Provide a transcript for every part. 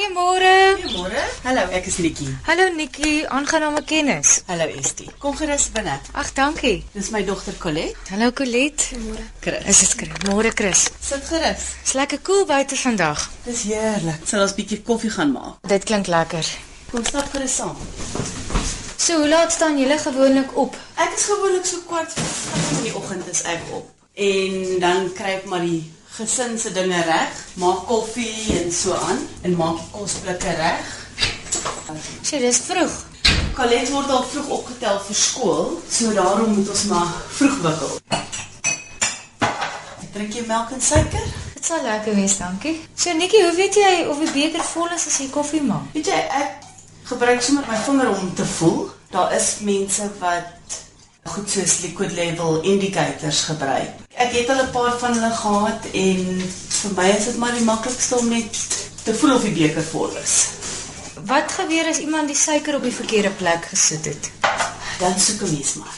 Goeiemôre. Goeiemôre. Hallo, ek is Nikki. Hallo Nikki, aangename kennis. Hallo Estie. Kom gerus binne. Ag, dankie. Dis my dogter Colette. Hallo Colette. Goeiemôre. Chris. Is dit Chris? Môre Chris. Sit gerus. Dis lekker koel cool buite vandag. Dis heerlik. Sal ons 'n bietjie koffie gaan maak. Dit klink lekker. Kom stap gerus saam. So, hoe laat staan julle gewoonlik op? Ek is gewoonlik so kwart voor vyf in die oggend is ek op. En dan kry ek maar die gesin se dinge reg, maak koffie en so aan en maak die kosblikke reg. So, dis vroeg. Colette word al vroeg opgetel vir skool, so daarom moet ons maar vroeg wikkel. Drink jy melk en suiker? Dit sal lekker wees, dankie. So Nikki, hoe weet jy of die beker vol is as jy koffie maak? Weet jy, ek gebruik sommer my vinger om te voel. Daar is mense wat goed soos liquid level indicators gebruik. Ek het al 'n paar van hulle gehad en vir my is dit maar die maklikste om net te voel of die beker vol is. Wat gebeur as iemand die suiker op die verkeerde plek gesit het? Dan soek 'n mens maar.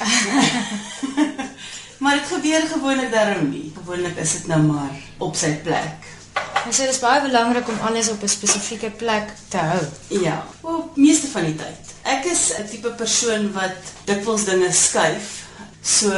maar dit gebeur gewoonlik daarom nie. Gewoonlik is dit nou maar op sy plek. Ons sê dit is baie belangrik om alles op 'n spesifieke plek te hou. Ja, wel meeste van die tyd. Ek is 'n tipe persoon wat dikwels dinge skuif. So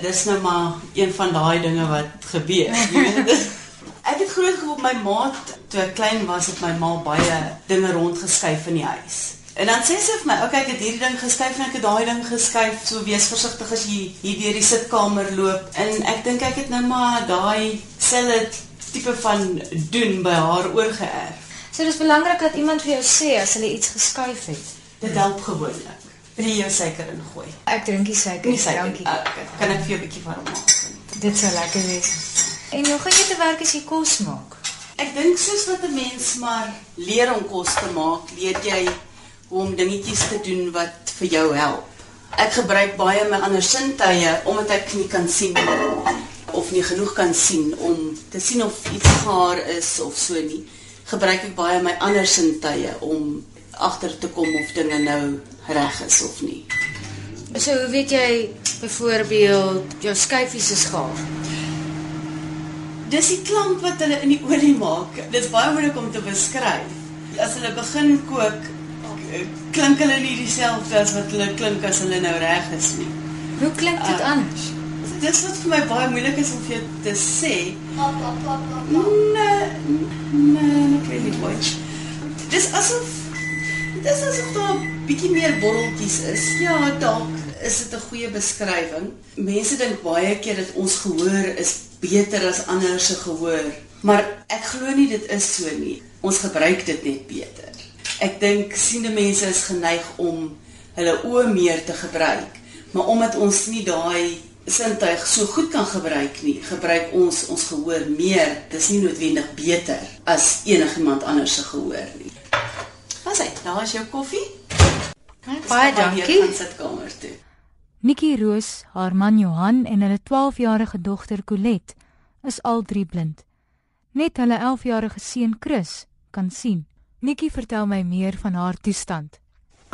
dis nou maar een van daai dinge wat gebeur. Ek het groot geword my ma toe ek klein was het my ma baie dinge rondgeskuif in die huis. En dan sê sy vir my, "Oké, okay, ek het hierdie ding geskuif en ek het daai ding geskuif. So wees versigtig as jy hier deur die sitkamer loop." En ek dink ek het nou maar daai selfe tipe van doen by haar oorgeerf. So dis belangrik dat iemand vir jou sê as hulle iets geskuif het. Dit help gewoonlik. Wil jy jou suiker ingooi? Ek drink nie suiker Nie suiker. dankie. Okay. Kan ek vir jou 'n bietjie warm maak? Dit sal lekker wees. En hoe gaan jy te werk as jy kos maak? Ek dink soos wat 'n mens maar leer om kos te maak, leer jy hoe om dingetjies te doen wat vir jou help. Ek gebruik baie my ander sintuie omdat ek nie kan sien of nie genoeg kan sien om te sien of iets gaar is of so nie. Gebruik ek baie my ander sintuie om agter te kom of dinge nou reg is of nie. So hoe weet jy byvoorbeeld jou skyfies is gaar? Dis die klank wat hulle in die olie maak. Dit is baie moeilik om te beskryf. As hulle begin kook, klink hulle nie dieselfde as wat hulle klink as hulle nou reg is nie. Hoe klink dit Ah. anders? Dis wat vir my baie moeilik is om vir jou te sê. Pap. Nee, nee, ek weet nie hoe. Dis asof dis asof daar 'n bietjie meer borreltjies is. Ja, dalk is dit 'n goeie beskrywing. Mense dink baie keer dat ons gehoor is beter as ander se gehoor, maar ek glo nie dit is so nie. Ons gebruik dit net beter. Ek dink siende mense is geneig om hulle oë meer te gebruik, maar omdat ons nie daai sintuig so goed kan gebruik nie, gebruik ons ons gehoor meer. Dis nie noodwendig beter as enigiemand anders se gehoor nie. Wat sê, daar is jou koffie? Baie dankie. Van sitkamer toe. Nikki Roos, haar man Johan en hulle 12-jarige dogter Colette is al drie blind. Net hulle 11-jarige seun Chris kan sien. Nikki vertel my meer van haar toestand.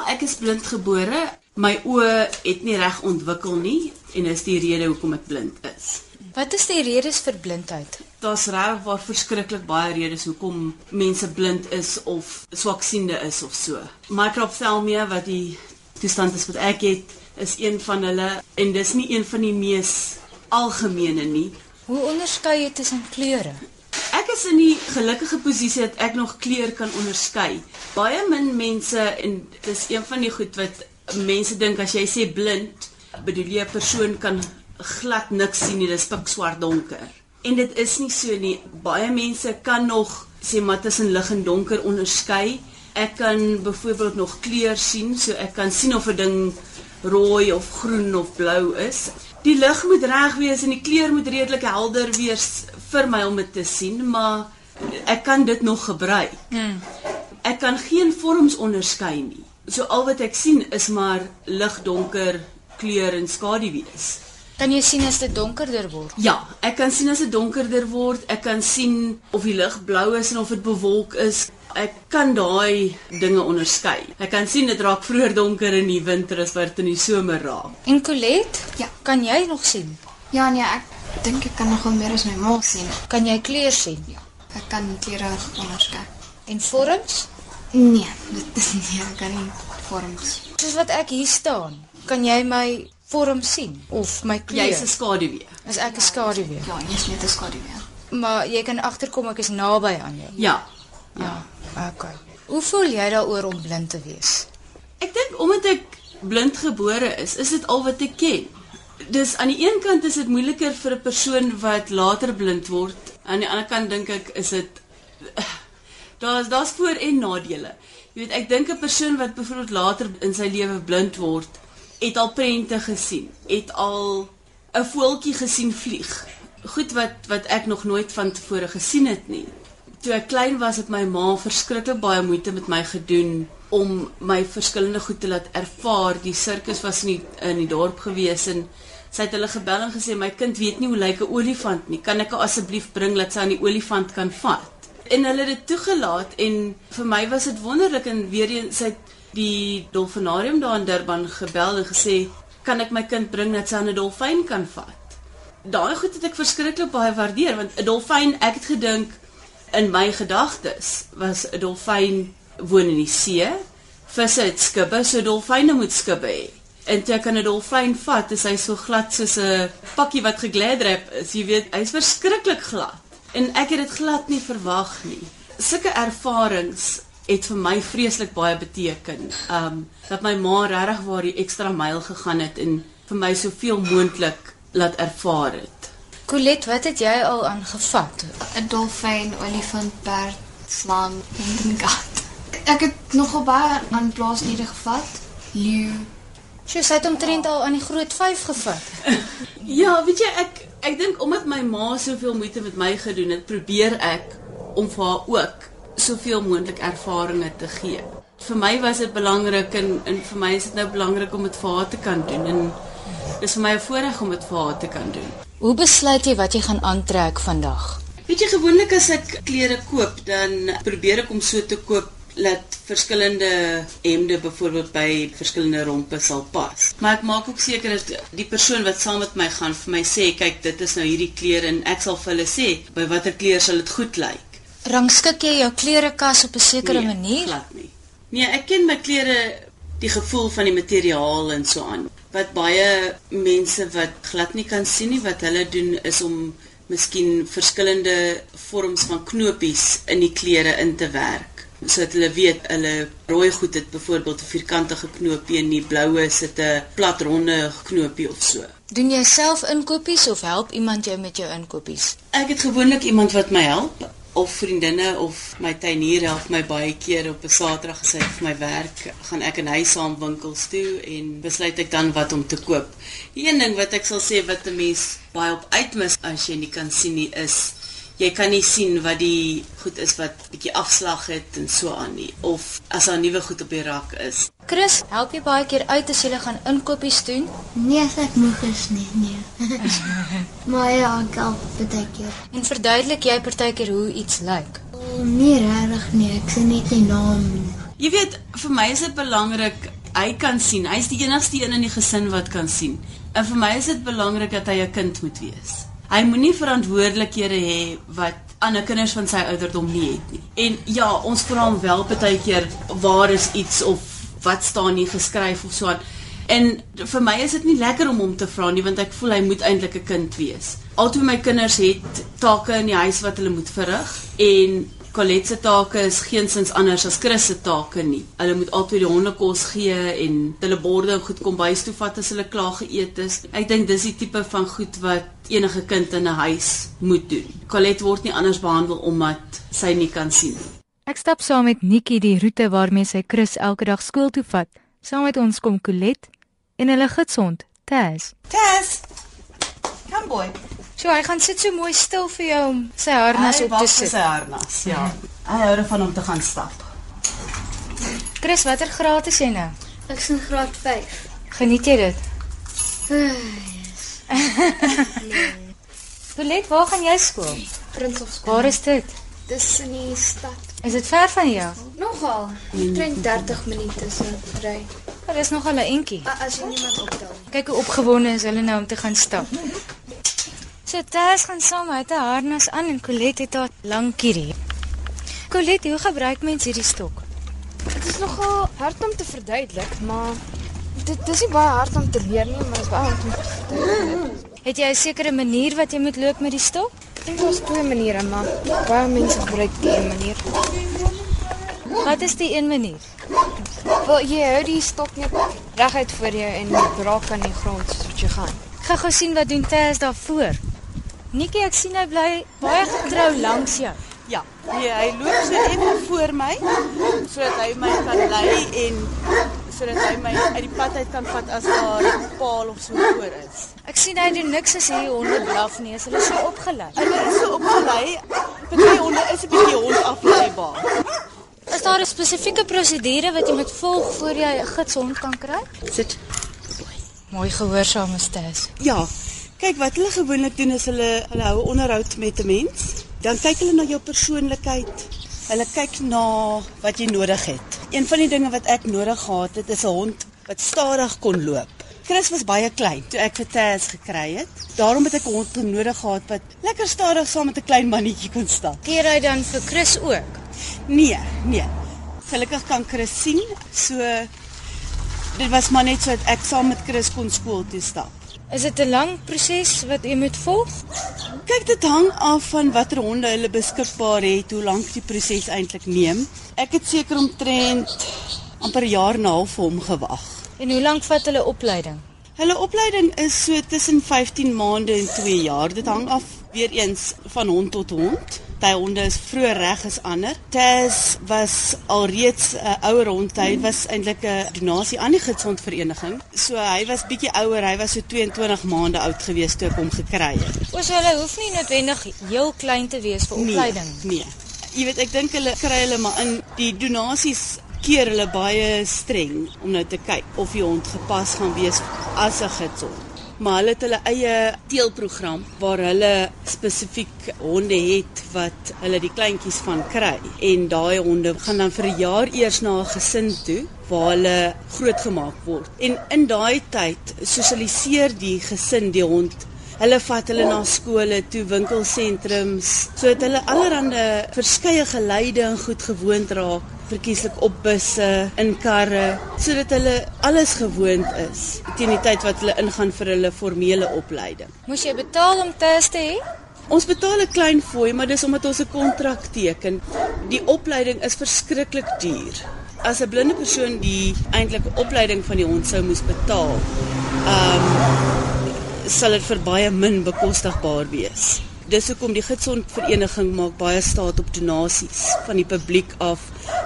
Ek is blind gebore. My oë het nie reg ontwikkel nie en dis die rede hoekom ek blind is. Wat is die redes vir blindheid? Daar's regtig waar verskriklik baie redes hoekom mense blind is of swaksiende is of so. Microphthalmia wat die toestand is wat ek het, is een van hulle en dis nie een van die mees algemene nie. Hoe onderskei jy tussen kleure? Ek is in die gelukkige posisie dat ek nog kleur kan onderskei. Baie min mense en dis een van die goed wat mense dink as jy sê blind, bedoel jy 'n persoon kan glad niks sien nie, dis pikswart donker. En dit is nie so nie. Baie mense kan nog sê maar tussen lig en donker onderskei. Ek kan byvoorbeeld nog kleur sien, so ek kan sien of 'n ding rooi of groen of blou is. Die lig moet reg wees en die kleur moet redelik helder wees vir my om dit te sien, maar ek kan dit nog gebruik. Hmm. Ek kan geen vorms onderskei nie. So al wat ek sien is maar lig, donker, kleur en skaduwees. Kan jy sien as dit donkerder word? Ja, ek kan sien as dit donkerder word. Ek kan sien of die lug blou is en of dit bewolk is. Ek kan daai dinge onderskei. Ek kan sien dit raak vroeër donker in die winter as wat dit in die somer raak. En Colette? Ja. Kan jy nog sien? Ja nee, ek dink ek kan nogal meer as my ma sien. Kan jy kleur sien? Ja. Ek kan kleure onderskei. En vorms? Nee, dit nee, ek kan nie vorms. Soos wat ek hier staan. Kan jy my vorm sien of my kleur? Jy's 'n skaduwee. As ek 'n skaduwee. Ja, jy's net 'n skaduwee. Maar jy kan agterkom ek is naby aan jou. Ja. Ja. Okay. Hoe voel jy daaroor om blind te wees? Ek dink omdat ek blind gebore is, is dit al wat ek ken. Dis aan die een kant is dit moeiliker vir 'n persoon wat later blind word. Aan die ander kant dink ek is dit daar's daar's voor en nadele. Jy weet, ek dink 'n persoon wat byvoorbeeld later in sy lewe blind word, het al prente gesien, het al 'n voeltjie gesien vlieg. Goed wat wat ek nog nooit van tevore gesien het nie. Toe ek klein was, het my ma verskriklik baie moeite met my gedoen om my verskillende goed te laat ervaar. Die sirkus was in die, in die dorp gewees en sy het hulle gebel en gesê my kind weet nie hoe lyk 'n olifant nie. Kan ek haar asseblief bring dat sy aan die olifant kan vat? En hulle het dit toegelaat en vir my was dit wonderlik en weer eens sy het die dolfinarium daar in Durban gebel en gesê kan ek my kind bring dat sy aan 'n dolfyn kan vat? Daai goed het ek verskriklik baie waardeer want 'n dolfyn, ek het gedink in my gedagtes was 'n dolfyn woon in die see. Visse het skubbe, so dolfyne moet skubbe hê. En toe ek aan 'n dolfyn vat, is hy so glad soos 'n pakkie wat gegladrap is. Jy weet, hy's verskriklik glad. En ek het dit glad nie verwag nie. Sulke ervarings het vir my vreeslik baie beteken. Um dat my ma regtig waar die ekstra myl gegaan het en vir my soveel moontlik laat ervaar het. Colet, wat het jy al aangevat? 'n Dolfyn, olifant, perd, slang en kat. Ek het nogal baie aan plaasdiere gevat. Leeu. Sy het omtrent al aan die groot 5 gevat. Ja, weet jy, ek ek dink omdat my ma soveel moeite met my gedoen het, probeer ek om vir haar ook soveel moontlik ervarings te gee. Vir my was dit belangrik en en vir my is dit nou belangrik om dit vir haar te kan doen en dis vir my 'n voorreg om dit vir haar te kan doen. Hoe besluit jy wat jy gaan aantrek vandag? Weet jy gewoonlik as ek klere koop, dan probeer ek om so te koop dat verskillende hemde byvoorbeeld by verskillende rompe sal pas. Maar ek maak ook seker dat die persoon wat saam met my gaan vir my sê, kyk, dit is nou hierdie klere en ek sal vir hulle sê by watter kleur sal dit goed lyk. Rangskik jy jou klerekas op 'n sekere nee, manier? Glad nie. Nee, ek ken my klere die gevoel van die materiaal en so aan. Wat baie mense wat glad nie kan sien nie wat hulle doen is om miskien verskillende vorms van knopies in die klere in te werk sodat hulle weet hulle rooi goed het byvoorbeeld 'n vierkantige knoopie en die bloue sit 'n plat ronde knoopie of so. Doen jy self inkopies of help iemand jou met jou inkopies? Ek het gewoonlik iemand wat my help of vriendinne of my tuinier help my baie keer op 'n Saterdag as hy vir my werk, gaan ek en hy saam winkels toe en besluit ek dan wat om te koop. Die een ding wat ek sal sê wat 'n mens baie op uitmis as jy nie kan sien nie is jy kan nie sien wat die goed is wat bietjie afslag het en so aan nie of as daar nuwe goed op die rak is. Chris, help jy baie keer uit as jy gaan inkopies doen? Nee, as ek moeg is nie, nee. maar ja, ek help baie keer. En verduidelik jy partykeer hoe iets lyk? Oh, nee, regtig nie. Ek sien net die naam. Jy weet, vir my is dit belangrik hy kan sien. Hy's die enigste een in die gesin wat kan sien. En vir my is dit belangrik dat hy 'n kind moet wees. Hy moenie verantwoordelikhede hê wat ander kinders van sy ouderdom nie het nie. En ja, ons vra hom wel baie keer waar is iets of wat staan nie geskryf of so aan. En vir my is dit nie lekker om hom te vra nie want ek voel hy moet eintlik 'n kind wees. Albei my kinders het take in die huis wat hulle moet verrig en Colette se take is geensins anders as Chris se take nie. Hulle moet altyd die honde kos gee en hulle borde goed kom bys toe vat as hulle klaar geëet is. Ek dink dis die tipe van goed wat enige kind in 'n huis moet doen. Colette word nie anders behandel omdat sy nie kan sien nie. Ek stap saam met Nikki die roete waarmee sy Chris elke dag skool toe vat. Saam met ons kom Colette en hulle gidshond, Taz. Tess. Come boy. So hy gaan sit so mooi stil vir jou om sy harnas op te sit. sy harnas, ja. Hy hou ervan om te gaan stap. Chris, watter graad is jy nou? Ek is in graad 5. Geniet jy dit? Colette, waar gaan jy skool? Prinsofskool. Waar is dit? Dis in die stad. Is dit ver van jou? Nogal. Omtrent 30 minute se ry. Dit is nog al 'n entjie. As jy niemand optel nie. Kyk hoe opgewonde is hulle nou om te gaan stap. So Tess gaan saam met 'n harnas aan en Colette het haar lang kierie. Colette, hoe gebruik mens hierdie stok? Dit is nogal hard om te verduidelik, maar dit dis nie baie hard om te leer nie, maar dit is baie hard om te verduidelik. Het jy 'n sekere manier wat jy moet loop met die stok? Ek dink daar's twee maniere, maar baie mense gebruik die een manier. Wat is die een manier? Wel, jy hou die stok net reguit voor jou en raak aan die grond soos wat jy gaan. Gaan gou sien wat doen Tess daarvoor. Nikki, ek sien hy bly baie getrou langs jou. Ja, nee, hy loop so effe voor my sodat hy my kan lei en sodat hy my uit die pad uit kan vat as daar 'n paal of so voor is. Ek sien hy doen niks as hierdie honde blaf nie, as hulle so opgelei. Hulle is so opgelei, party honde is 'n bietjie hondafleibaar. Is daar 'n spesifieke prosedure wat jy moet volg voor jy 'n gidshond kan kry? Sit. Mooi gehoorsame Tess. Ja. Kyk wat hulle gewoonlik doen is hulle hulle hou onderhoud met 'n mens. Dan kyk hulle na jou persoonlikheid. Hulle kyk na wat jy nodig het. Een van die dinge wat ek nodig gehad het is 'n hond wat stadig kon loop. Chris was baie klein toe ek vir Tess gekry het. Daarom het ek 'n hond nodig gehad wat lekker stadig saam met 'n klein mannetjie kon stap. Keer hy dan vir Chris ook? Nee, nee. Gelukkig kan Chris sien. So dit was maar net so dat ek saam met Chris kon skool toe stap. Is dit 'n lang proses wat jy moet volg? Kyk, dit hang af van watter honde hulle beskikbaar het, hoe lank die proses eintlik neem. Ek het seker omtrent amper 'n jaar en 'n half vir hom gewag. En hoe lank vat hulle opleiding? Hulle opleiding is so tussen 15 maande en 2 jaar. Dit hang af weer eens van hond tot hond. Party honde is vroeër reg as ander. Tess was alreeds 'n uh, ouer hond. Hy was eintlik 'n donasie aan die gidsondvereniging. So hy was bietjie ouer. Hy was so 22 maande oud gewees toe ek hom gekry het. O, so hulle hoef nie noodwendig heel klein te wees vir opleiding. Nee. nee. Jy weet, ek dink hulle kry hulle maar in die donasies keer hulle baie streng om nou te kyk of die hond gepas gaan wees as 'n gidshond. Maar hulle het hulle eie teelprogram waar hulle spesifiek honde het wat hulle die kleintjies van kry en daai honde gaan dan vir 'n jaar eers na 'n gesin toe waar hulle grootgemaak word. En in daai tyd sosialiseer die gesin die hond Hulle vat hulle na skole toe, winkelsentrums, sodat hulle allerhande verskeie geleide en goed gewoond raak verkieslik op busse, in karre, sodat hulle alles gewoond is teen die tyd wat hulle ingaan vir hulle formele opleiding. Moes jy betaal om tes te hê? Ons betaal 'n klein fooi, maar dis omdat ons 'n kontrak teken. Die opleiding is verskriklik duur. As 'n blinde persoon die eintlike opleiding van die hond sou moes betaal, ehm um, sal dit vir baie min bekostigbaar wees. Dis hoekom die gidsondvereniging maak baie staat op donasies van die publiek af,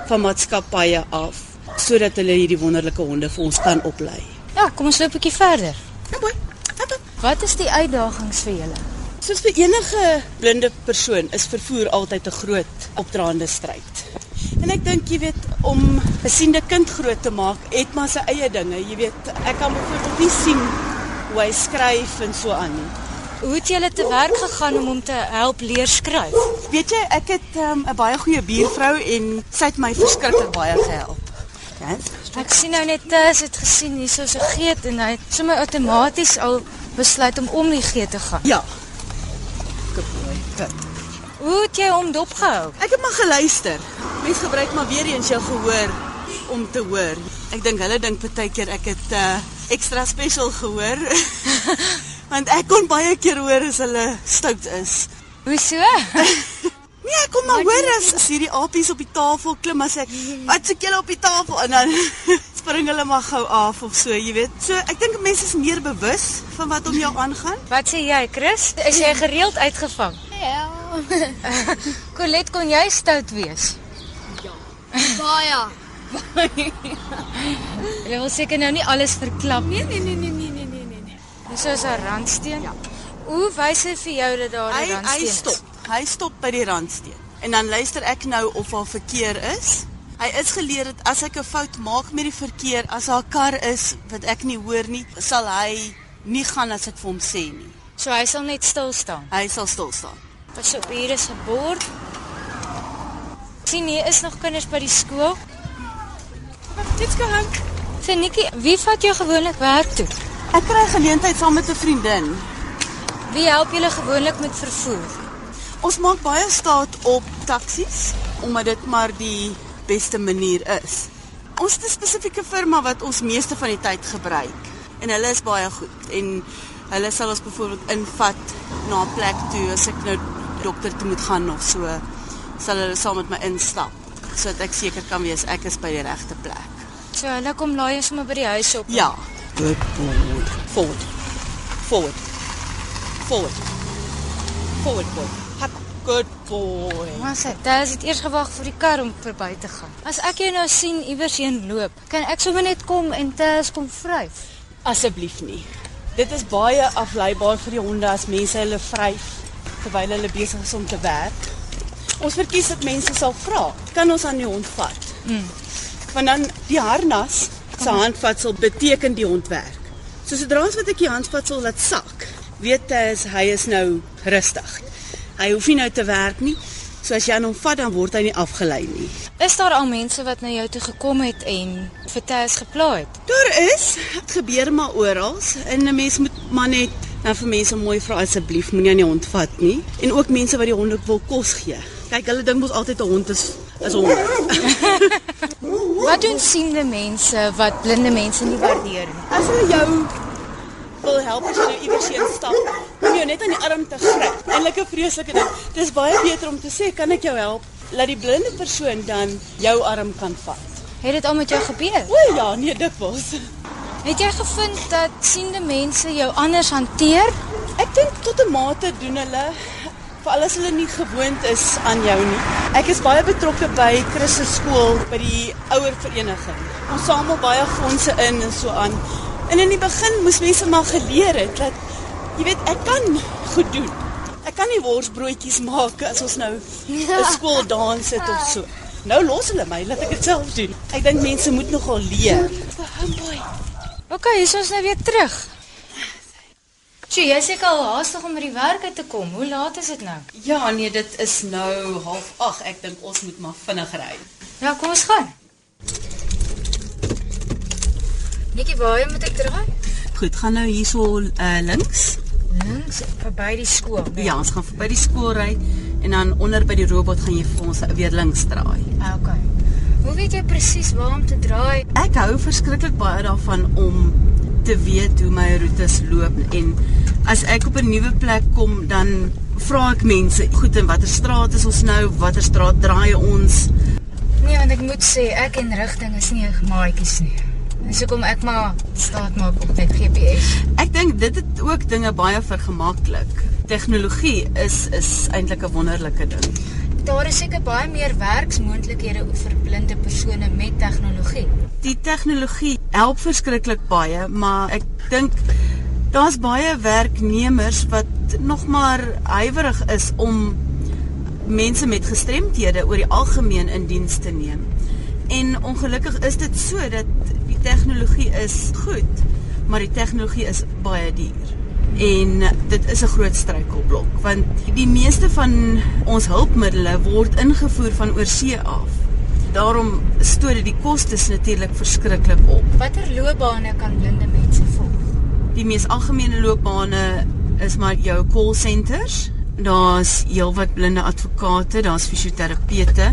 van maatskappye af, sodat hulle hierdie wonderlike honde vir ons kan oplei. Ja, kom ons loop 'n bietjie verder. Ja, boy. Hop. Wat is die uitdagings vir julle? Soos vir enige blinde persoon is vervoer altyd 'n groot opdraande stryd. En ek dink jy weet om 'n siende kind groot te maak, het maar sy eie dinge. Jy weet, ek kan byvoorbeeld nie sien hoe hy skryf en so aan nie. Hoe het julle te werk gegaan om hom te help leer skryf? Weet jy, ek het 'n um, baie goeie buurvrou en sy het my verskriklik baie gehelp. Ja. Ek sien nou net Tess het gesien hier so 'n geet en hy het sommer outomaties al besluit om om die geet te gaan. Ja. Goeie. Hoe het jy hom dopgehou? Ek het maar geluister. Mense gebruik maar weer eens jou gehoor om te hoor. Ek dink hulle dink baie keer ek het uh, extra special gehoor. Want ek kon baie keer hoor as hulle stout is. Hoe so? nee, ek kon maar hoor as, as hierdie apies op die tafel klim as ek wat soek julle op die tafel en dan spring hulle maar gou af of so, jy weet. So ek dink mense is meer bewus van wat om jou aangaan. Wat sê jy, Chris? Is jy gereeld uitgevang? Ja. Colette, kon jy stout wees? Baie. Jy wil seker nou nie alles verklap nie. Nee, nee, nee, nee, nee, nee, nee, nee. Dis soos 'n randsteen. Ja. Hoe wys hy vir jou dat daar 'n Hy randsteen hy is? stop. Hy stop by die randsteen. En dan luister ek nou of daar verkeer is. Hy is geleer dat as ek 'n fout maak met die verkeer, as daar 'n kar is wat ek nie hoor nie, sal hy nie gaan as ek vir hom sê nie. So hy sal net stil staan. Hy sal stil staan. Pas op, hier is 'n bord. sien hier is nog kinders by die skool. Dit's gehang. Sê Nikki, wie vat jou gewoonlik werk toe? Ek kry geleentheid saam met 'n vriendin. Wie help julle gewoonlik met vervoer? Ons maak baie staat op taksies omdat dit maar die beste manier is. Ons het 'n spesifieke firma wat ons meeste van die tyd gebruik en hulle is baie goed en hulle sal ons byvoorbeeld invat na 'n plek toe as ek nou dokter toe moet gaan of so sal hulle saam met my instap sodat ek seker kan wees ek is by die regte plek. So hulle kom laai ons sommer by die huis op. Ja. Good boy. Forward. Forward. Forward. Forward boy. Hop. Good boy. Maar sê, dit het eers gewag vir die kar om verby te gaan. As ek jou nou sien iewers heen loop, kan ek sommer net kom en Tess kom vryf. Asseblief nie. Dit is baie afleibaar vir die honde as mense hulle vryf terwyl hulle besig is om te werk. Ons verkies dat mense sal vra, kan ons aan die hond vat? Mm. Want dan die harnas se handvatsel beteken die hond werk. So sodra as wat ek die handvatsel laat sak, weet hy is hy is nou rustig. Hy hoef nie nou te werk nie. So as jy aan hom vat dan word hy nie afgelei nie. Is daar al mense wat na jou toe gekom het en vir Tess gepla het? Daar is, dit gebeur maar oral en 'n mens moet maar net dan vir mense mooi vra asseblief moenie aan die hond vat nie en ook mense wat die hond ook wil kos gee. Kyk, hulle dink mos altyd 'n hond is is hond. wat doen siende mense wat blinde mense nie waardeer nie? As hulle jou wil help as jy nou iewers heen stap, om jou net aan die arm te gryp. Eintlik 'n vreeslike ding. Dis baie beter om te sê, "Kan ek jou help?" Laat die blinde persoon dan jou arm kan vat. Het dit al met jou gebeur? O ja, nee, dikwels. Het jy gevind dat siende mense jou anders hanteer? Ek dink tot 'n mate doen hulle veral as hulle nie gewoond is aan jou nie. Ek is baie betrokke by Christus skool by die ouer vereniging. Ons samel baie fondse in en so aan. En in die begin moes mense maar geleer het dat jy weet ek kan goed doen. Ek kan nie worsbroodjies maak as ons nou 'n skool dans het of so. Nou los hulle my, laat ek dit self doen. Ek dink mense moet nogal leer. OK, hier is ons nou weer terug. Sjoe, jy seker al haastig om by die werk uit te kom. Hoe laat is dit nou? Ja, nee, dit is nou 08:30. Ek dink ons moet maar vinnig ry. Ja, kom ons gaan. Nikki, waar moet ek draai? Goed, gaan nou hierso uh, links. Links verby die skool. Nee. Ja, ons gaan verby die skool ry en dan onder by die robot gaan jy vir ons weer links draai. OK. Hoe weet jy presies waar om te draai? Ek hou verskriklik baie daarvan om te weet hoe my roetes loop en as ek op 'n nuwe plek kom dan vra ek mense, goed en watter straat is ons nou? Watter straat draai ons? Nee, want ek moet sê ek en rigting is nie maatjies nie. Dis hoekom ek maar staat maak op net GPS. Ek dink dit het ook dinge baie vergemaklik. Tegnologie is is eintlik 'n wonderlike ding. Daar is seker baie meer werksmoontlikhede vir blinde persone met tegnologie. Die tegnologie help verskriklik baie, maar ek dink daar's baie werknemers wat nog maar huiwerig is om mense met gestremthede oor die algemeen in diens te neem. En ongelukkig is dit so dat die tegnologie is goed, maar die tegnologie is baie duur. En dit is 'n groot struikelblok want die meeste van ons hulpmiddels word ingevoer van oorsee af. Daarom stoot dit die kostes natuurlik verskriklik op. Watter loopbane kan blinde mense volg? Die mees algemene loopbane is maar jou call centers. Daar's heelwat blinde advokate, daar's fisioterapeute.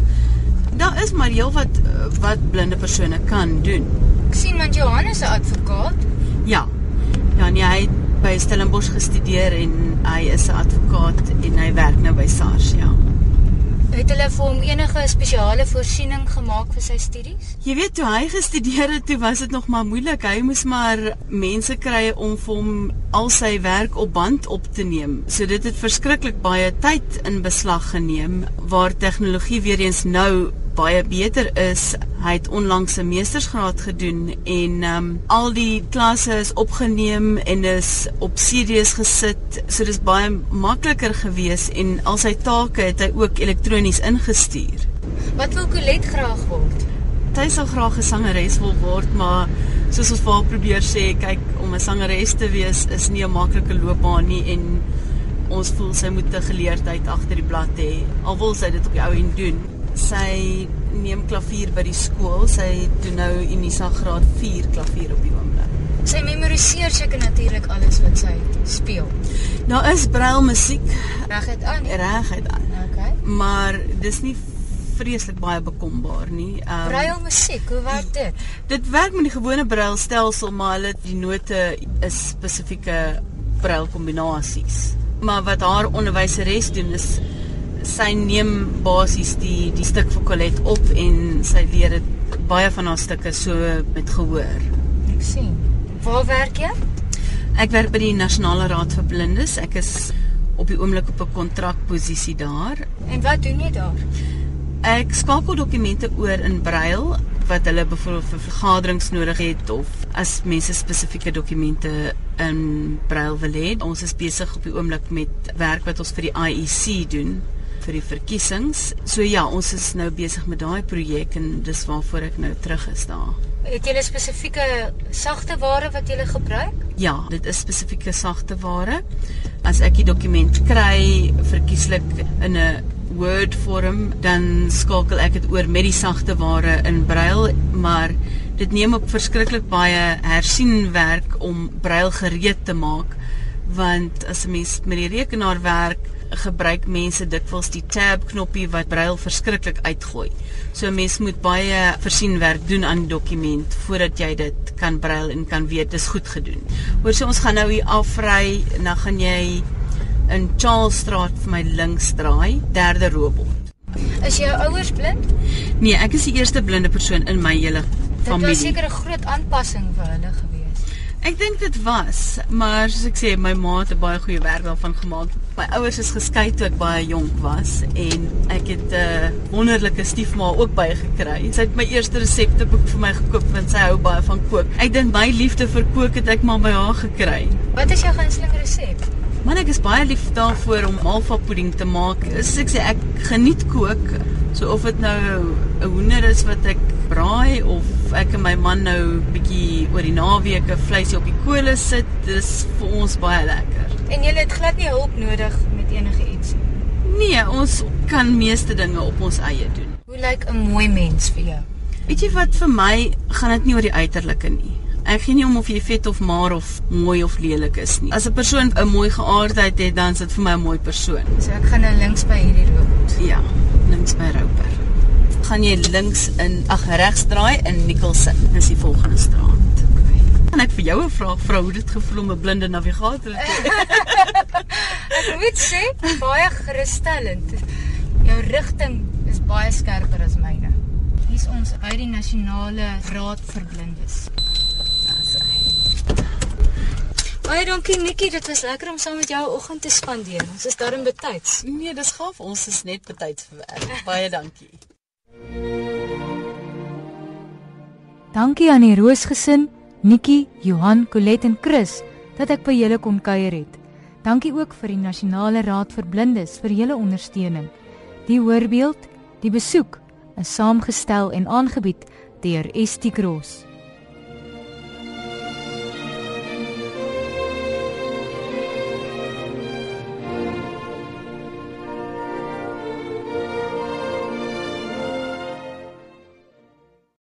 Daar is maar heelwat wat blinde persone kan doen. Ek sien want Johan is 'n advokaat. Ja. Ja, nee, hy by Stellenbosch gestudeer en hy is 'n advokaat en hy werk nou by SARS, ja. Het hulle vir hom enige spesiale voorsiening gemaak vir sy studies? Jy weet toe hy gestudeer het, toe was dit nog maar moeilik. Hy moes maar mense kry om vir hom al sy werk op band op te neem. So dit het verskriklik baie tyd in beslag geneem waar tegnologie weer eens nou baie beter is. Hy het onlangs 'n meestersgraad gedoen en ehm um, al die klasse is opgeneem en is op CD's gesit. So dis baie makliker gewees en al sy take het hy ook elektronies ingestuur. Wat wil Colet graag word? Sy sal graag 'n sangeres wil word, maar soos ons vir probeer sê, kyk om 'n sangeres te wees is nie 'n maklike loopbaan nie en ons voel sy moet 'n geleerdheid agter die blad hê. Al wil sy dit op die ou en doen sy neem klavier by die skool. Sy doen nou Unisa graad 4 klavier op die oomblik. Sy memoriseer seker natuurlik alles wat sy speel. Daar is brail musiek reguit aan. Reguit aan. Okay. Maar dis nie vreeslik baie bekombaar nie. Um, braille musiek, hoe werk dit? Dit werk met die gewone braille stelsel, maar hulle die note is spesifieke braille kombinasies. Maar wat haar onderwyseres doen is sy neem basies die die stuk vir Colette op en sy leer dit baie van haar stukke so met gehoor. Ek sien. Waar werk jy? Ek werk by die Nasionale Raad vir Blindes. Ek is op die oomblik op 'n kontrakposisie daar. En wat doen jy daar? Ek skakel dokumente oor in braille wat hulle byvoorbeeld vir vergaderings nodig het of as mense spesifieke dokumente in braille wil hê. Ons is besig op die oomblik met werk wat ons vir die IEC doen vir die verkiesings. So ja, ons is nou besig met daai projek en dis waarvoor ek nou terug is daar. Het 'n spesifieke sagte ware wat jy gebruik? Ja, dit is spesifieke sagte ware. As ek die dokument kry verkieslik in 'n Word vorm, dan skakel ek dit oor met die sagte ware in Braille, maar dit neem op verskriklik baie hersienwerk om Braille gereed te maak, want as 'n mens met die rekenaar werk, gebruik mense dikwels die tab knoppie wat braille verskriklik uitgooi. So 'n mens moet baie versienwerk doen aan die dokument voordat jy dit kan braille en kan weet dis goed gedoen. Hoor so ons gaan nou hier afry en dan gaan jy in Charlesstraat vir my links draai, derde robot. Is jou ouers blind? Nee, ek is die eerste blinde persoon in my hele familie. Dit was seker 'n groot aanpassing vir hulle gewees. Ek dink dit was, maar soos ek sê, my ma het 'n baie goeie werk daarvan gemaak my ouers is geskei toe ek baie jonk was en ek het 'n uh, wonderlike stiefma ook baie gekry. Sy het my eerste resepteboek vir my gekoop want sy hou baie van kook. Ek dink my liefde vir kook het ek maar by haar gekry. Wat is jou gunsteling resep? Man ek is baie lief daarvoor om malva pudding te maak. Soos ek sê ek geniet kook. So of dit nou 'n hoender is wat ek braai of ek en my man nou bietjie oor die naweke vleisie op die kolle sit, dis vir ons baie lekker. En jy het glad nie hulp nodig met enige iets nie. Nee, ons kan meeste dinge op ons eie doen. Hoe lyk 'n mooi mens vir jou? Weet jy wat vir my gaan dit nie oor die uiterlike nie. Ek gee nie om of jy vet of maar of mooi of lelik is nie. As 'n persoon 'n mooi geaardheid het, dan is dit vir my 'n mooi persoon. So ek gaan nou links by hierdie robot. Ja, links by Roper. Gaan jy links in ag regs draai in Nicholson. Dis die volgende straat kan ek vir jou 'n vraag vra hoe dit gevoel om 'n blinde navigator te hê? ek moet sê baie gerusstellend. Jou rigting is baie skerper as myne. Hier's ons by die nasionale raad vir blindes. Baie dankie Nikki, dit was lekker om saam met jou oggend te spandeer. Ons is daarin betyds. Nee, dis gaaf. Ons is net betyds vir werk. Baie dankie. Dankie aan die Roosgesin Nikki, Johan, Colette en Chris dat ek by julle kon kuier het. Dankie ook vir die Nasionale Raad vir Blindes vir julle ondersteuning. Die voorbeeld, die besoek is saamgestel en aangebied deur Estie Cross.